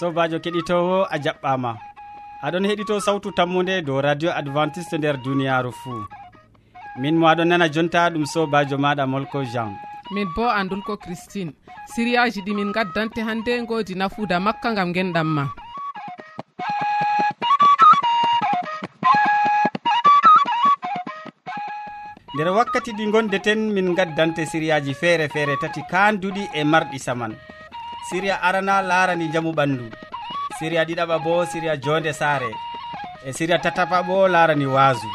sobajo keɗitowo a jaɓɓama. Aɗon heɗito sawtu tammude dow radio adventiste nder duniyaru fuu. Min mo aɗon nana jonta ɗum sobajo maɗa molko jean. Min bo andulko christine. Siriyaji ɗi min gaddante hande godi nafuuda makka gam genɗam ma nder wakkati ɗi gondeten min gaddante siriyaji feere feere tati kanduɗi e marɗi saman. siriya arana larani jamu ɓandu. Siriya ɗiɗaɓa bo siriya jonde saare. E siriya tataɓa bo larani waasu.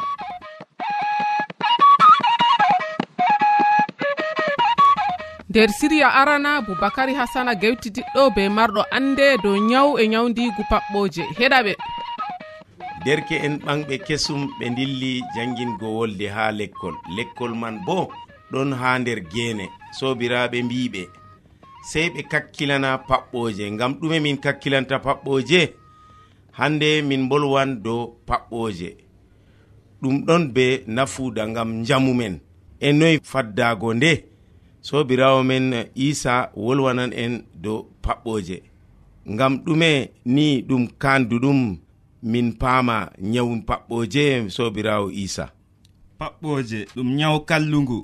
Nder siriya arana boubacary hasana gewtidiɗɗo be marɗo ande dow nyawu e nyawdigu paɓɓoje. Heɗaɓe derke en ɓanɓe kesum ɓe dilli jangingo wolde ha lekkol. Lekkol man bo ɗon ha nder gene. Sobiraɓe mbiɓe. sey ɓe kakkilana paɓɓoje. Ngam ɗume min kakkilanta paɓɓoje hande min bolwan dow paɓɓoje. Ɗum ɗon be nafuda ngam jamumen e noyi faddago nde sobirawo men isa wolwanan en dow paɓɓoje. Ngam ɗume ni ɗum kanduɗum min paama nyawu paɓɓoje sobirawo isa paɓɓoje ɗum nyawu kallugu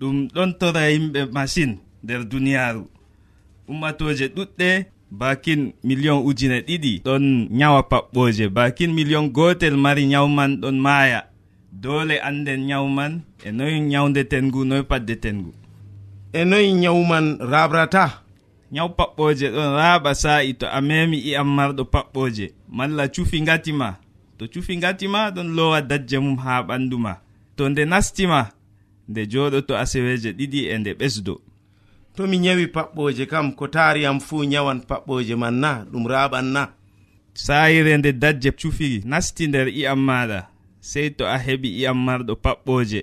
ɗum ɗon tora yimɓe masin nder duniyaaru. ummatoje ɗuɗɗe bakin million ujune ɗiɗi. Ɗon nyawa paɓɓoje bakin million gotel mari nyawman ɗon maaya. Dole anden nyawman e noyi nyawdeten ngu noyi paddeten ngu e noyi nyawman raɓrata nyaw paɓɓoje ɗon raaɓa sa'i to a memi i'am marɗo paɓɓoje. Malla cufi ngatima to cufi ngatima ɗon lowa dajje mum ha ɓandu ma. To nde nastima nde joɗo to aseweje ɗiɗi e nde ɓesdo. to mi nyawi paɓɓoje kam ko taariyam fuu nyawan paɓɓoje man na ɗum raɓan na. Saayire nde dajje cufi nasti nder i'am maɗa sey to a heɓi i'am marɗo paɓɓoje.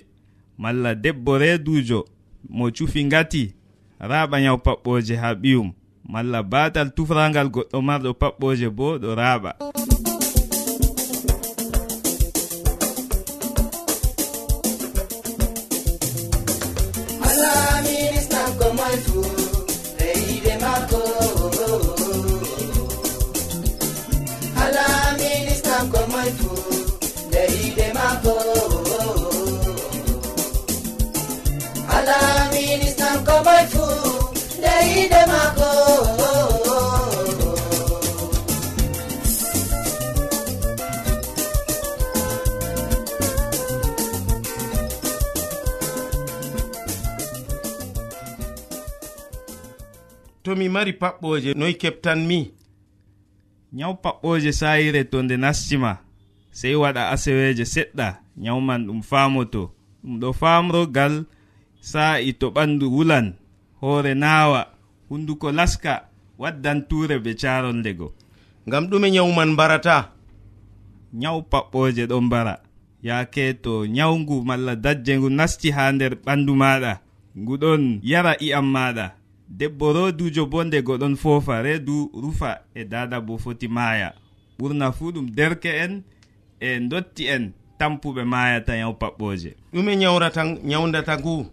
Malla debbo reedujo mo cufi ngati raɓa nyaw paɓɓoje ha ɓiyum malla batal tufrangal goɗɗo marɗo paɓɓoje bo ɗo raɓa to mi mari paɓɓoje noy keptanmi nyaw paɓɓoje sayire to nde nastima sey waɗa aseweje seɗɗa nyawman ɗum famoto ɗum ɗo famrogal sa'i to ɓandu wulan hoore nawa hunduko laska waddan ture be caronlego ngam ɗume nyawman mbarata. Nyaw paɓɓoje ɗon mbara yaake to nyawngu malla dajje ngu nasti ha nder ɓandu maɗa ngu ɗon yara i'am maɗa debbo rodujo bo nde goɗon foofa redu rufa e dada bo foti maaya. Ɓurna fuu ɗum derke en e dotti en tampuɓe maayata yaw paɓɓoje ɗume nyawrata nyawdata ngu?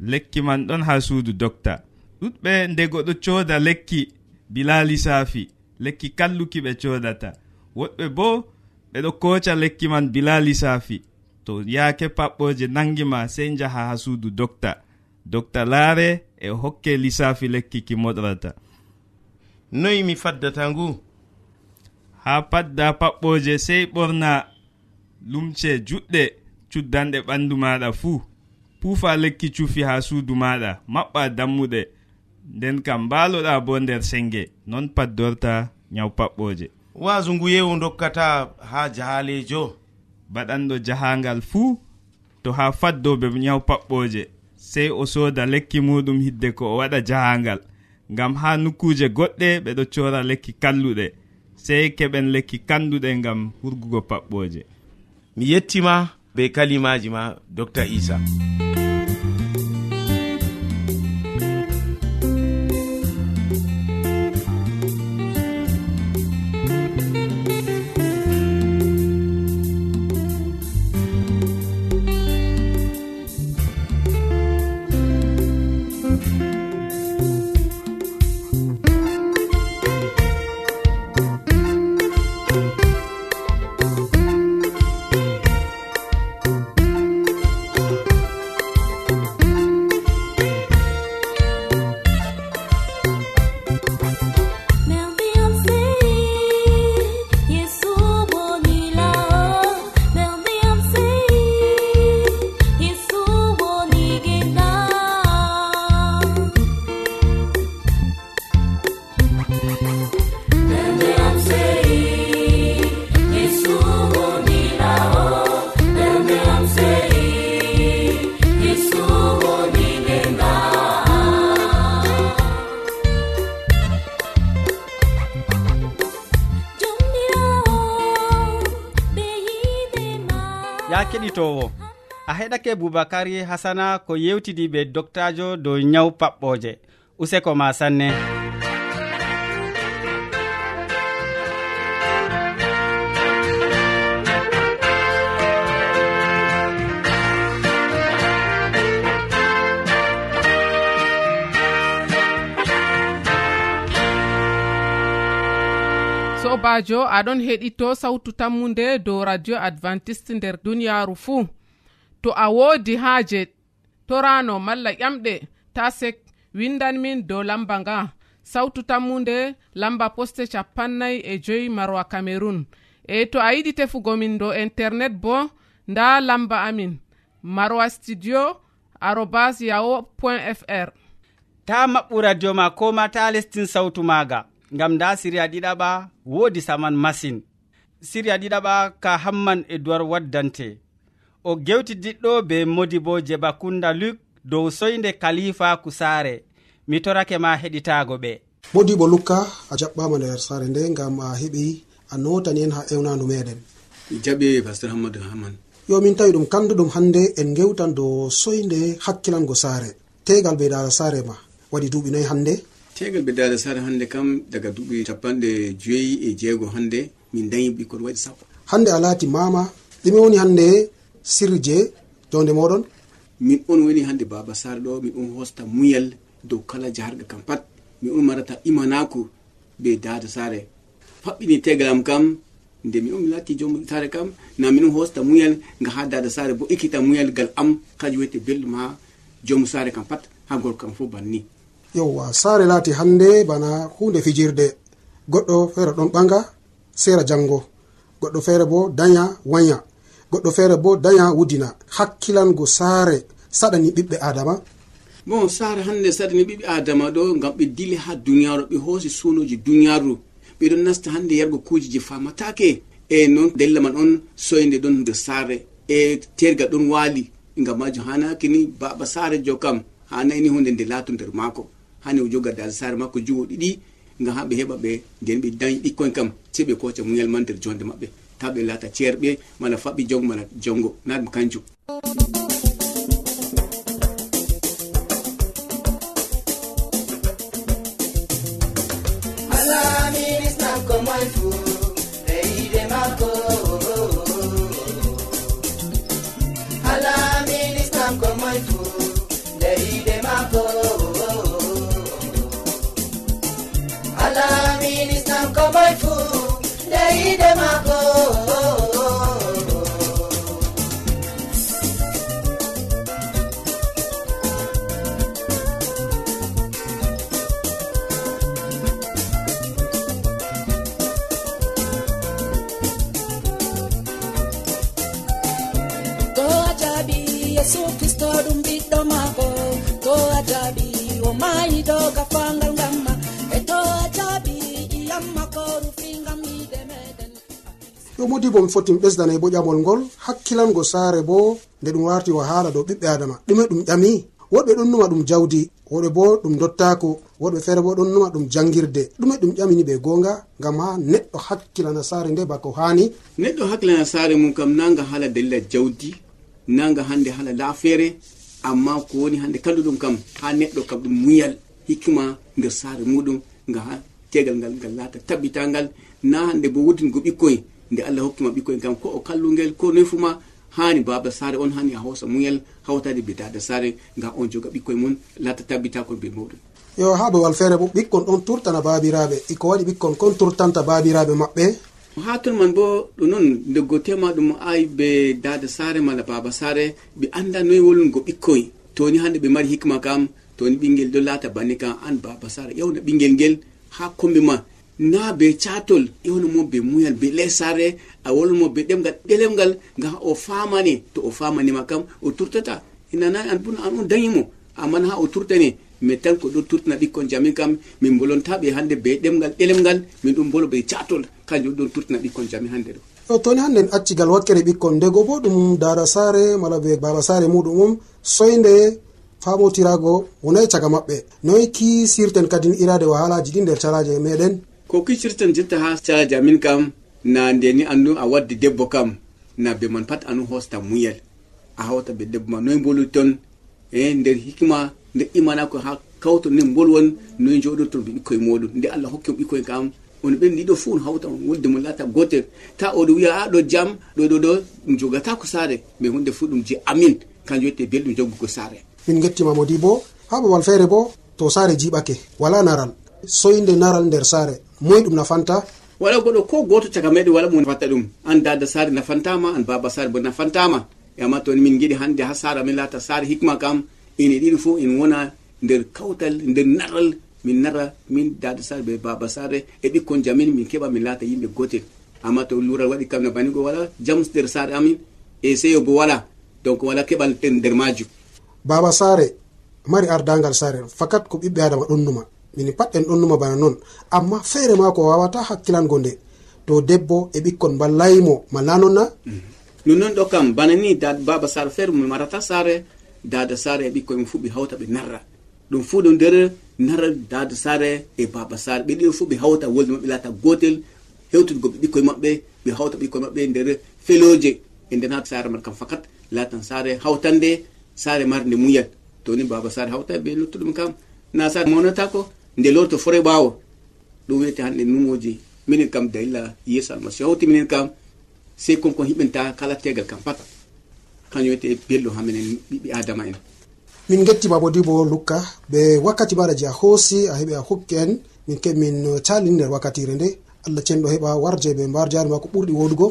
Lekki man ɗon ha suudu docta. Ɗuɗɓe nde goɗo cooda lekki bila lisafi lekki kalluki ɓe coodata. Woɗɓe bo ɓeɗo kooca lekki man bila lisafi to yaake paɓɓoje nangima sey njaha ha suudu docta. docta laare e hokke lissafi lekki ki moɗrata. Noyi mi faddata ngu? Haa padda paɓɓoje sey ɓorna lumce juɗɗe cuddanɗe ɓandu maɗa fuu. Puufa lekki cufi haa suudu maɗa maɓɓa dammuɗe. Nden kam mbaloɗa bo nder senge non paddorta nyaw paɓɓoje. Waasu ngu yewu dokkata haa jahaalejo baɗanɗo jahangal fuu to haa faddoɓe nyaw paɓɓoje. sey o sooda lekki muɗum hidde ko o waɗa jahangal. Ngam ha nukkuje goɗɗe ɓeɗo cora lekki kalluɗe sey keɓen lekki kanduɗe ngam hurgugo paɓɓoje mi yettima be kalimaji ma docteur isa asake boubacary hasana ko yewtidi be doctajo dow nyaw paɓɓoje. Useko ma sanne. Sobajo aɗon heɗito sawtu tammu nde dow radio adventiste nder duniyaru fuu. to a woodi haaje torano malla ƴamɗe ta sek windan min dow lamba nga. Sawtu tammunde lamba poste capannay e joyi marwa camerun e to a yiɗi tefugo min dow internet bo nda lamba amin. Marwa studio arobas yaho point fr. Ta maɓɓu radio ma ko ma ta lestin sawtu maaga. Ngam nda siriya ɗiɗaɓa woodi saman masin. Siriya ɗiɗaɓa ka hamman e duwar waddante. o gewtidiɗɗo be modi bo jeba kunda luk dow soyde kalifa kusaare mi torake ma heɗitago ɓe. Modibo lukka a jaɓɓama nder sare nde gam a heɓi a notani en ha ewnandu meɗen. Mi jaɓi pastor hammadou haman yo min tawi ɗum kanduɗum hande en gewtan dow soyde hakkilango saare tegal be dara saare ma waɗi duuɓi noyi hannde tegal be dala saare hande kam daga duuɓi capanɗe joyi e jeego hande min dañi ɓikkon waɗi sappo. Hande a laati mama ɗume woni hande sirri je jonde moɗon. Min on woni hande baba sare ɗo min on hosta muyal dow kala jaharɗe kam pat. Min on marata imanako be dada sare faɓɓini tegalam kam nde min on mi latti jom sare kam na min on hosta muyal ga ha dada sare bo ekkita muyal gal am. Kanjum wiyete belɗum ha jomu sare kam pat ha gorko kam fo banni. Yewwa sare laati hande bana hunde fijirde. Goɗɗo feere ɗon ɓaga seera janngo. Goɗɗo feere bo daña waya goɗɗo feere bo daña wudina hakkilango saare saɗani ɓiɓɓe adama. Bon saare hannde saɗani ɓiɓɓe adama ɗo ngam ɓe dili ha duniyaru ɓe hoosi sunoji duniyaru ɓeɗon nasta hannde yargo kuuji je famatake e noon della man on soyde ɗon nder saare. E tergal ɗon waali. Ngam majum hanakini baba saare jo kam hanayni hunde nde laato nder maako. Hani o joga dal saare makko juwo ɗiɗi ngam ha ɓe heɓa ɓe nden ɓe dañi ɓikkoyn kam sei ɓe koca muñal man nder jonde maɓɓe. ta ɓe laata ceerɓe mala faɓɓi jog mala jongo. Na ɗum kanjum doga fangal ngamma e to jaabi iyamma ko rufi ngam yiide meɗen yo modi bo mi foti mi ɓesdana e bo ƴamol ngol hakkilango saare bo nde ɗum warti o haala dow ɓiɓɓe adama ɗume ɗum ƴami woɗɓe ɗon numa ɗum jawdi woɗɓe bo ɗum dottako woɗɓe feere bo ɗon numa ɗum jangirde. Ɗume ɗum ƴamini ɓe gonga gam ha neɗɗo hakkilana saare nde bako hani neɗɗo hakkilana saare mum kam naga haala dalila jawdi naga hande haala laafere amma ko woni hande kalluɗum kam ha neɗɗo kam ɗum muyal. hikma nder saare muɗum nga ha tegal ngal ngal laata tabbitangal. Na hande bo wudingo ɓikkoy nde allah hokkima ɓikkoy ngam ko o kallugel ko noy fuma hani baba sare on hani a hoosa muyal hawtade be dada sare ngam on joga ɓikkoye mum laata tabbitako be muɗum yo ha babal feere bo ɓikkon ɗon turtana babiraɓe iko waɗi ɓikkon kon turtanta babiraɓe maɓɓe? Ha ton man bo ɗo noon doggo tema ɗum ayi be dada sare mala baba sare ɓe anda noyi wolungo ɓikkoy. Toni hande ɓe mari hikma kam toni ɓingel ɗo laata banni kam an baba sara ƴewna ɓingel ngel ha kombi ma. Na be catol ƴewna mo be muyal be lesare a wolmo be ɗemgal ɗelemgal ngam o famani to o famanima kam o turtata. Inana an buna an on dañimo amman ha o turtani min tan ko ɗo turtana ɓikkon jamin kam. Min bolontaɓe hande be ɗemgal ɗelemgal min ɗum bolo be catol kanjum ɗon turtana ɓikkon jamin hande ɗo. O toni hannden accigal wakkere ɓikkon ndego bo ɗum dada sare mala be baba sare muɗum um. on soyde famotirago wonayi caga maɓɓe noyi kisirten kadin irade wahalaji ɗi nder calaje meɗen ko kisirten jotta ha calaje amin kam na ndeni andu a waddi debbo kam na be man pat anu hosta muyel a hawta be debbo ma noyi mbolu ton e nder hikma nder imanako ha kawto nden mbolwon noyi joɗorton ɓe ɓikkoye muɗum nde allah hokki mo ɓikkoye kam on ɓen ɗiɗo fuu on hawta wolde mo laata gotel ta oɗo wiya a ɗo jam ɗo ɗo ɗo ɗum jogata ko saare mais hunde fuu ɗum je amin kanjum wette belɗum jogugo saare min gettima modi bo ha babal feere bo to saare jiɓake. Wala naral soyde naral nder saare. Moy ɗum nafanta. Wala goɗo ko goto caga meɗen wala mo nafanta ɗum. An dada saare nafantama an baba saare bo nafantama. E amma toni min giɗi hande ha saare amin laata saare hikma kam ene ɗiɗi fo en wona nder kawtal nder naral. Min nara min dada sare be baba sare e ɓikkon jamin min keɓa min laata yimɓe gotel. Amma to lural waɗi kam no banigo wala jam nder sare amin e seyo bo wala. Donc wala keɓal nder majum. baba saare mari ardangal saare fakat ko ɓiɓɓe adama ɗonnuma mini pat en ɗonnuma bana noon amma feere ma ko wawata hakkilango nde to debbo e ɓikkon mballaymo malla noon na mhm. ɗum noon ɗo kam bana ni dada baba saare feere mi marata saare dada saare e ɓikkoye mum fuu ɓe hawta ɓe narra. Ɗum fuu ɗo nder narra dada saare e baba saare ɓe ɗiɗo fuu ɓe hawta wolde maɓɓe laata gotel hewtugo ɓe ɓikkoye maɓɓe ɓe hawta ɓikkoye maɓɓe nder feloje e nden ha saare man kam. Fakat laatan saare hawtande saare marde muyal muyat. Toni baba sar hawta ɓe luttuɗum kam. Nasar mawnata ko nde lorto fore ɓawo. Ɗum wiyete hannde numoji minen kam dalila yeeso almasihu hawti minen kam sey konkon hiɓenta kala tegal kam pat kañum wiyete belɗo ha minen ɓiɓɓe adama en. Min gettima bo dibo lukka ɓe wakkati maɗa je a hoosi a heɓi a hokki en min ke min calini nder wakkatire nde. Allah cenɗo heɓa warje ɓe mbar jari ma ko ɓurɗi woɗugo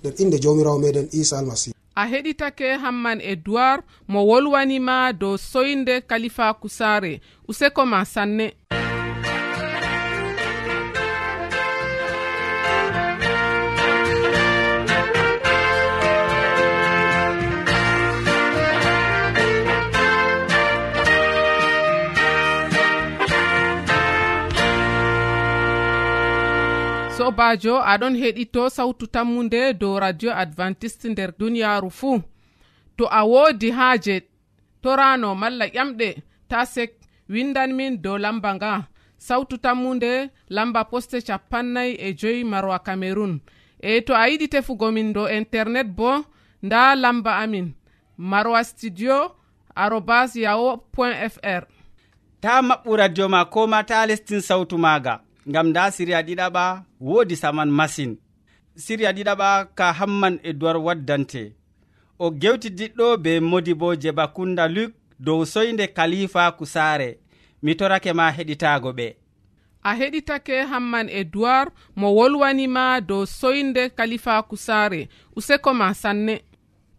nder inde jawmirawo meɗen isa almasihu a heɗitake hamman edoird mo wolwanima dow soyde kalifa kusare. Useko ma sanne. sobajo aɗon heɗito sawtu tammude dow radio adventiste nder duniyaru fuu. To a woodi haaje torano malla ƴamɗe ta sek windanmin dow lamba nga. Sawtu tammude lamba poste capannay e joyi marwa camerun e to a yiɗi tefugo min dow internet bo nda lamba amin. Marwa studio arobas yaho point fr. Ta maɓɓu radio ma ko ma ta lestin sawtu maaga. ngam nda siriya ɗiɗaɓa woodi saman masin. Siriya ɗiɗaɓa ka hamman e waddante o gewtidiɗɗo be modi bo je bakunda luk dow soyde kalifa kusaare mi torake ma heɗitago ɓe. A heɗitake hamman e mo wolwanima dow soyde kalifa kusaare useko ma sanne.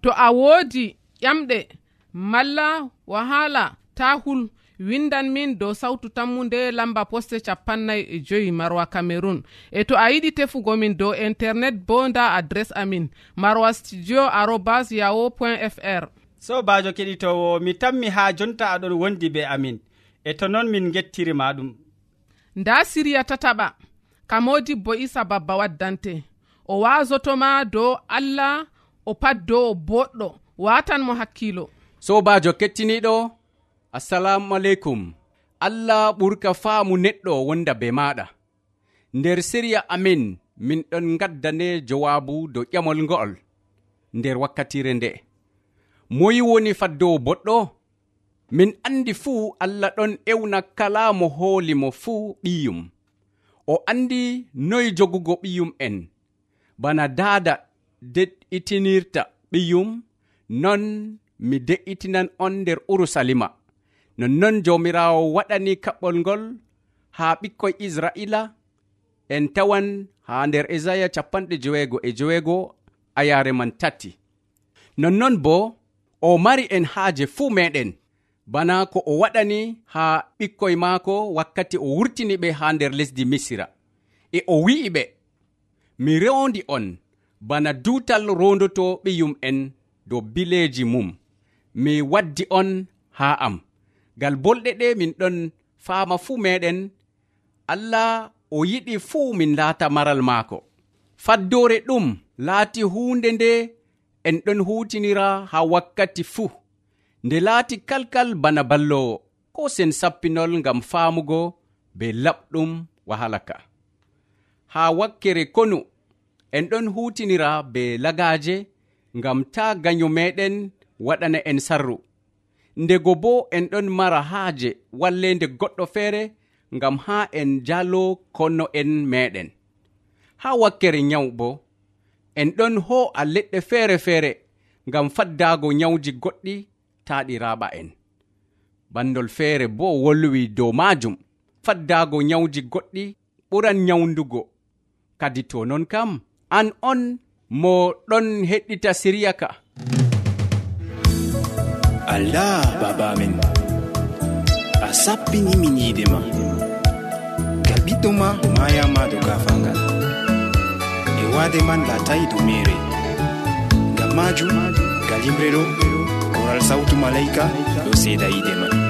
To a woodi ƴamɗe malla wahala ta hul windan min dow sawtu tammude lamba poste capannay e joyi marwa camerun e to a yiɗi tefugo min dow internet bo nda adress amin marwa studio arobas yaho point fr. Sobajo keɗitowo mi tammi ha jonta aɗon wondi be amin. E to noon min gettirima ɗum. Nda siriya tataɓa kamodi bo isa babba waddante. O wasotoma dow allah o pat dow o boɗɗo. Watan mo hakkilo. Sobajo kettiniɗo assalamu aleykum allah ɓurka faamu neɗɗo wonda be maɗa nder siriya amin min ɗon gaddane jowabu dow ƴamol ngo'ol nder wakkatire nde. Moyi woni faddowo boɗɗo min andi fuu allah ɗon ewna kala mo hooli mo fuu ɓiyum. O andi noyi jogugo ɓiyum en. Bana daada de'itinirta ɓiyum non mi de'itinan on nder urusalima nonnon jawmirawo waɗani kaɓɓol ngol haa ɓikkoy israila en tawan haa nder esaya capanɗe joweego e joweego a yare man tati. Nonnon bo o mari en haaje fuu meɗen. Bana ko o waɗani haa ɓikkoy maako wakkati o wurtini ɓe haa nder lesdi misira. E o wi'i ɓe mi rewndi on bana duutal rondoto ɓiyum en dow bileeji mum. Mi waddi on haa am. ngal bolɗe ɗe min ɗon faama fuu meɗen. Allah o yiɗi fuu min laata maral maako. Faddore ɗum laati huunde nde en ɗon huutinira haa wakkati fuu. Nde laati kalkal bana ballowo ko sen sappinol ngam faamugo be laɓɗum wahalaka. Haa wakkere konu en ɗon huutinira be lagaaje ngam ta ganyo meɗen waɗana en sarru. ndego bo en ɗon mara haaje wallende goɗɗo feere ngam haa en jalo konno en meɗen haa wakkere nyawu bo en ɗon ho'a leɗɗe feere feere ngam faddaago nyawji goɗɗi taɗiraɓa en. Bandol feere bo wolwi dow maajum faddaago nyawji goɗɗi ɓuran nyawndugo kadi to non kam an on mo ɗon heɗɗita siriya ka allah baba amin a sappini min yiide ma. Gal ɓiɗɗo ma mayama do gafangal. E wade man latayi do mere. Ngam majum galimre ɗo koral sawtu malayka ɗo seeda yiide man.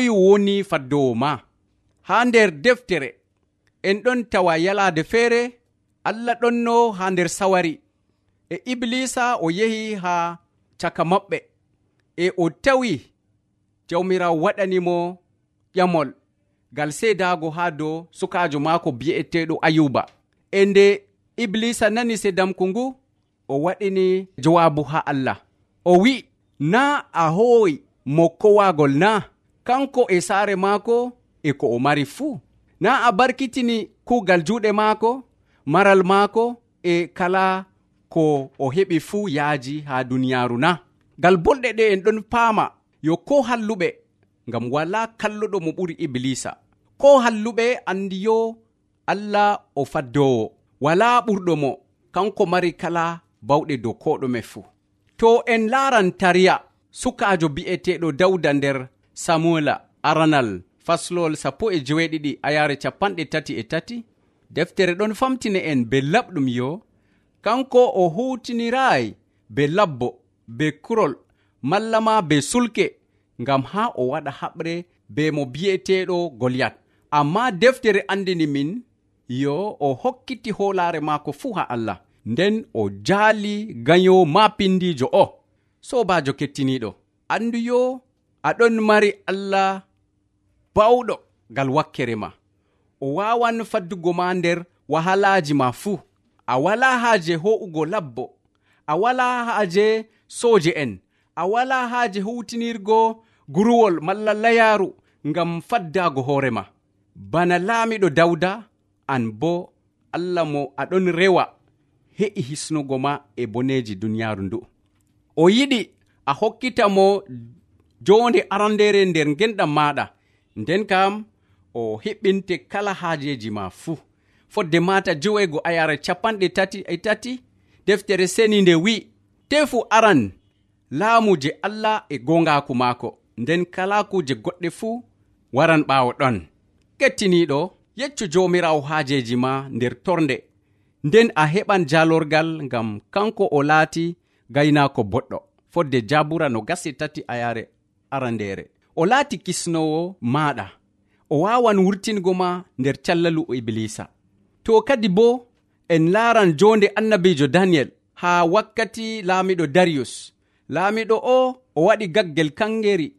moy woni faddowo ma haa nder deftere en ɗon tawa yalaade feere allah ɗonno haa nder sawari. E iblisa o yehi haa caka maɓɓe e o tawi jawmirawo waɗanimo ƴamol ngal seedaago haa dow sukaajo maako bi'eteɗo ayuba. E nde iblisa nani sedamku ngu o waɗini jowaabu haa allah. O wi'i na a hoowi mo kowaagol na? kanko e saare maako e ko o mari fuu. Na a barkitini kuugal juuɗe maako maral maako e kala ko o heɓi fuu yaaji haa duniyaaru na ngal bonɗe ɗe en ɗon paama yo ko halluɓe ngam wala kalluɗo mo ɓuri iblisa. Ko halluɓe anndi yo allah o faddowo wala ɓurɗo mo kanko mari kala bawɗe dow koɗume fuu. To en laaran tariya sukaajo bi'eteɗo dawda nder samuela aranal faslowol sappo e joweeɗiɗi a yare capanɗe tati e tati deftere ɗon famtina en be laɓɗum yo. Kanko o hutinirayi be labbo be kurol malla ma be sulke ngam ha o waɗa haɓre be mo bi'eteɗo goliyat amma deftere andini min yo o hokkiti hoolare maako fuu ha allah. Nden o jaali gayo ma pindijo o. Sobajo kettiniɗo andu yo aɗon mari allah bawɗo ngal wakkere ma. O wawan faddugo ma nder wahalaji ma fuu. A wala haaje ho'ugo labbo. A wala haaje soje en. A wala haaje hutinirgo guruwol malla layaru ngam faddago hoorema bana laamiɗo dawda an bo allah mo aɗon rewa he'i hisnugo ma e boneji duniyaru ndu. O yiɗi a hokkita mo jonde arandere nder genɗam maɗa nden kam o heɓɓinte kala haajeji ma fuu. Fodde mata jowego a capanɗe tati e tati deftere seni nde wi tefu aran laamu je allah e gongaku maako. Nden kala kuje goɗɗe fuu waran ɓaawo ɗon. Kettiniɗo yeccu jomirawo haajeji ma nder torde nden a heɓan jalorgal ngam kanko o laati gaynako boɗɗo. Fodde jabura no gasi tati ayare arandeere o laati kisnowo maaɗa. O wawan wurtingo ma nder callalu iblisa. To kadi bo en laaran jonde annabijo daniyel haa wakkati laamiɗo dariyus laamiɗo o o waɗi gaggel kangeri.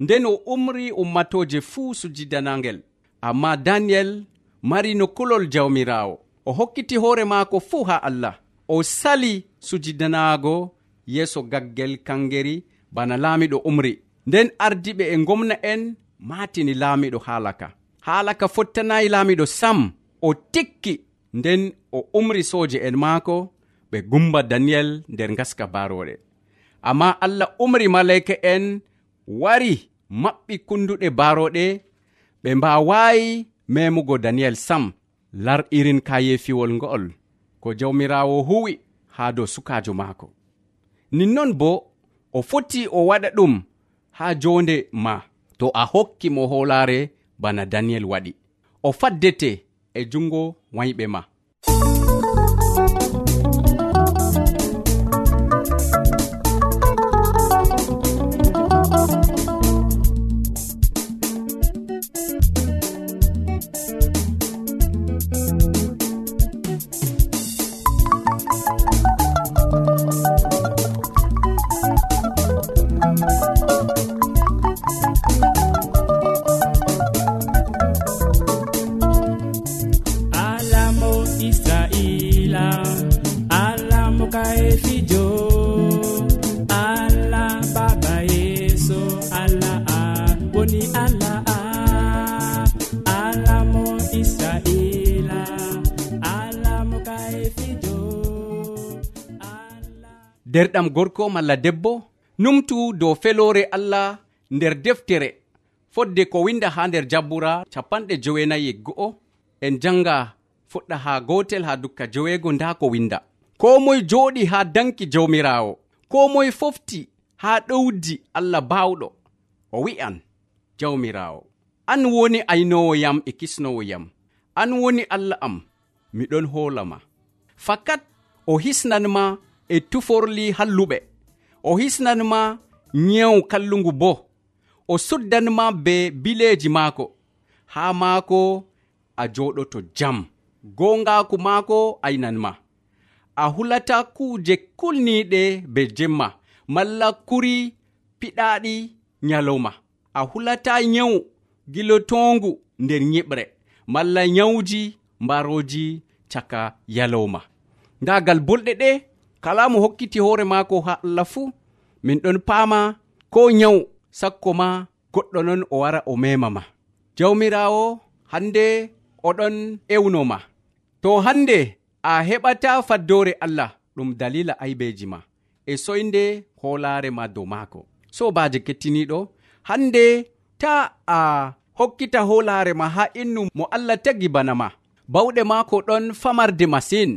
Nden o umri ummatoje fuu sujidanagel amma daniyel mari no kulol jawmirawo o hokkiti hoore maako fuu ha allah. O sali sujidanaago yeeso gaggel kangeri bana laamiɗo umri. nden ardiɓe e gomna en matini laamiɗo haalaka haalaka fottanayi laamiɗo sam o tikki. Nden o umri sooje en maako ɓe gumba daniyel nder gaska baroɗe amma allah umri malayka en wari maɓɓi kunduɗe baroɗe ɓe mbawayi memugo daniyel sam lar irin kayefiwol ngo'ol ko jawmirawo huwi haa dow sukajo maako. Ninnon bo o foti o waɗa ɗum haa jonde ma. To a hokki mo hoolaare bana daniyel waɗi. O faddete e jungo wayɓe ma. am gorko malla debbo numtu dow felore allah nder deftere fodde ko winda ha nder jabbura capanɗe jowenayi go'o en janga fuɗɗa ha gotel ha dukka joweego nda ko winda. Ko moye joɗi ha danki jawmirawo ko moye fofti ha ɗowdi allah bawɗo o wi'an jawmirawo an woni aynowo yam e kisnowo yam an woni allah am miɗon holama fakat o hisnanma e tuforli halluɓe. O hisnanma nyew kallungu bo. O suddanma be bileji maako. Haa maako a joɗoto jam. Gongaku maako aynanma a hulata kuje kulniɗe be jemma. Malla kuri piɗaɗi nyalowma a hulata nyawu gilotongu nder nyiɓre malla nyawji mbaroji caka yalowma ndagal bolɗe ɗe kala mo hokkiti hoore maako ha allah fuu min ɗon paama ko nyawu sakko ma goɗɗo non o wara o mema ma. Jawmirawo hande oɗon ewnoma to hande a heɓata faddore allah ɗum dalila aybeji ma. E soyde hoolaare ma dow maako. Sobaje kettiniɗo hande ta a hokkita hoolaare ma ha innu mo allah tagi bana ma. Bawɗe maako ɗon famarde masin.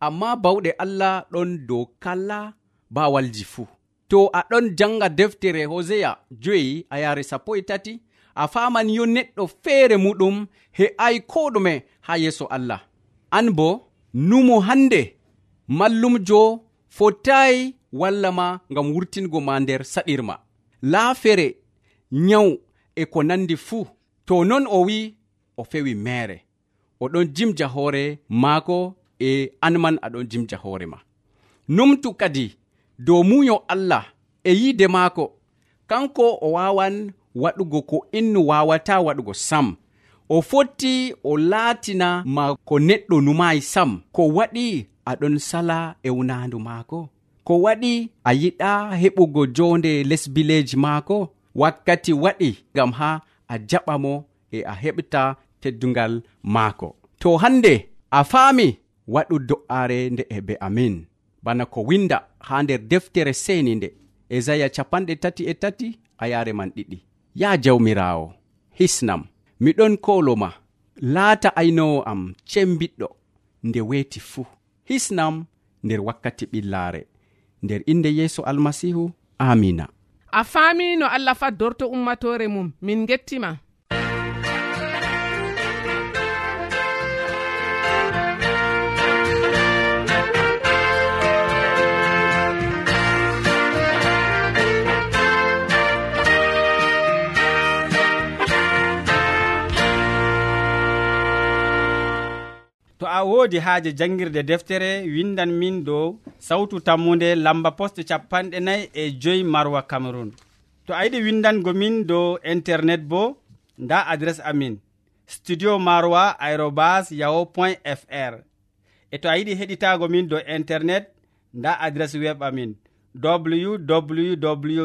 amma bawɗe allah ɗon dow kala bawalji fuu to aɗon janga deftere hoseya joyi a yare sappo e tati a faman yo neɗɗo feere muɗum he'ai ko ɗume ha yeeso allah. An bo numo hande mallumjo fotayi walla ma ngam wurtingo ma nder saɗirma. Laafere nyawu e ko nandi fuu to non o wi o fewi mere oɗon jimja hoore maako e anman aɗon jimja hoorema numtu kadi dow muyo allah e yiide maako kanko o wawan waɗugo ko innu wawata waɗugo sam. O fotti o laatina ma ko neɗɗo numayi sam. Ko waɗi aɗon sala e wunandu maako. Ko waɗi a yiɗa heɓugo jonde lesbileji maako. Wakkati waɗi ngam ha a jaɓa mo e a heɓta teddungal maako. To hande a faami waɗu do'are nde e be amin. Bana ko winda ha nder deftere seni nde. Esaya capanɗe tati e tati a yare man ɗiɗi. Ya jawmirawo hisnam miɗon koloma laata aynowo am cembiɗɗo nde weeti fuu. Hisnam nder wakkati ɓillaare. Nder inde yeeso almasihu amina. A faami no allah faddorto ummatore mum min gettima. a woodi haaje janngirde deftere windan min dow sawtu tammude lamba poste capanɗe nayi e joyi marwa cameron to a yiɗi windango min dow internet bo nda adres amin studio marwa arobas yaho point fr e to a yiɗi heɗitago min dow internet nda adres web amin www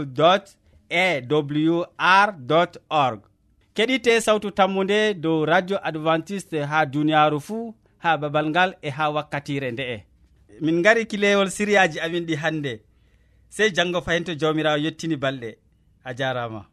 awr org. Keɗite sawtu tammude dow radio adventiste ha duniyaaru fuu ha babal ngal e ha wakkatire nde'e min gari kilewol siriyaji amin ɗi hannde sey janngo fayinto jawmirawo yettini balɗe. A jarama.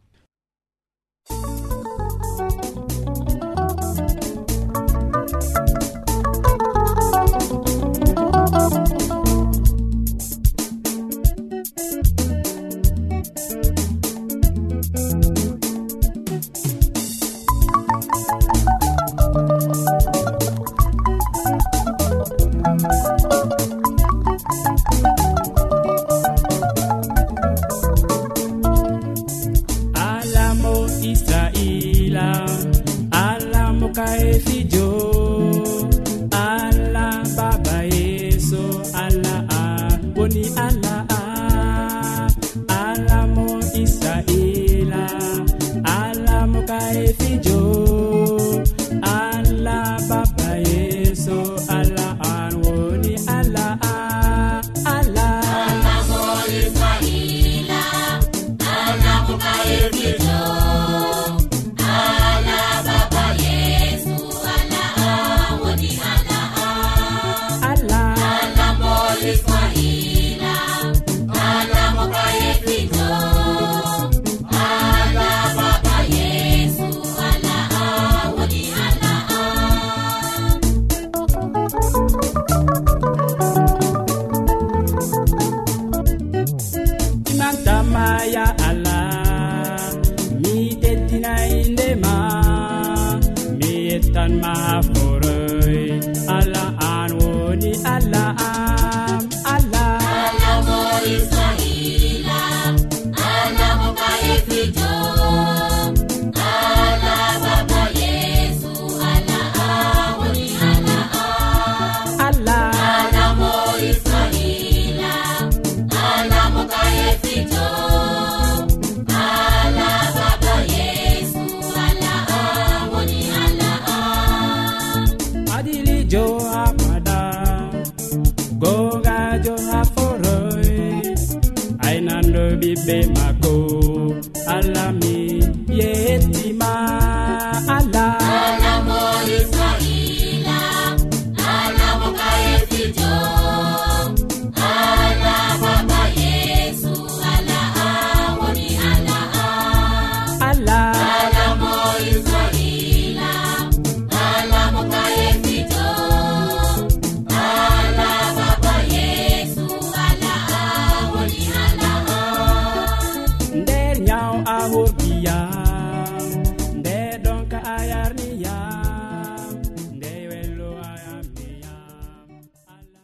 be ma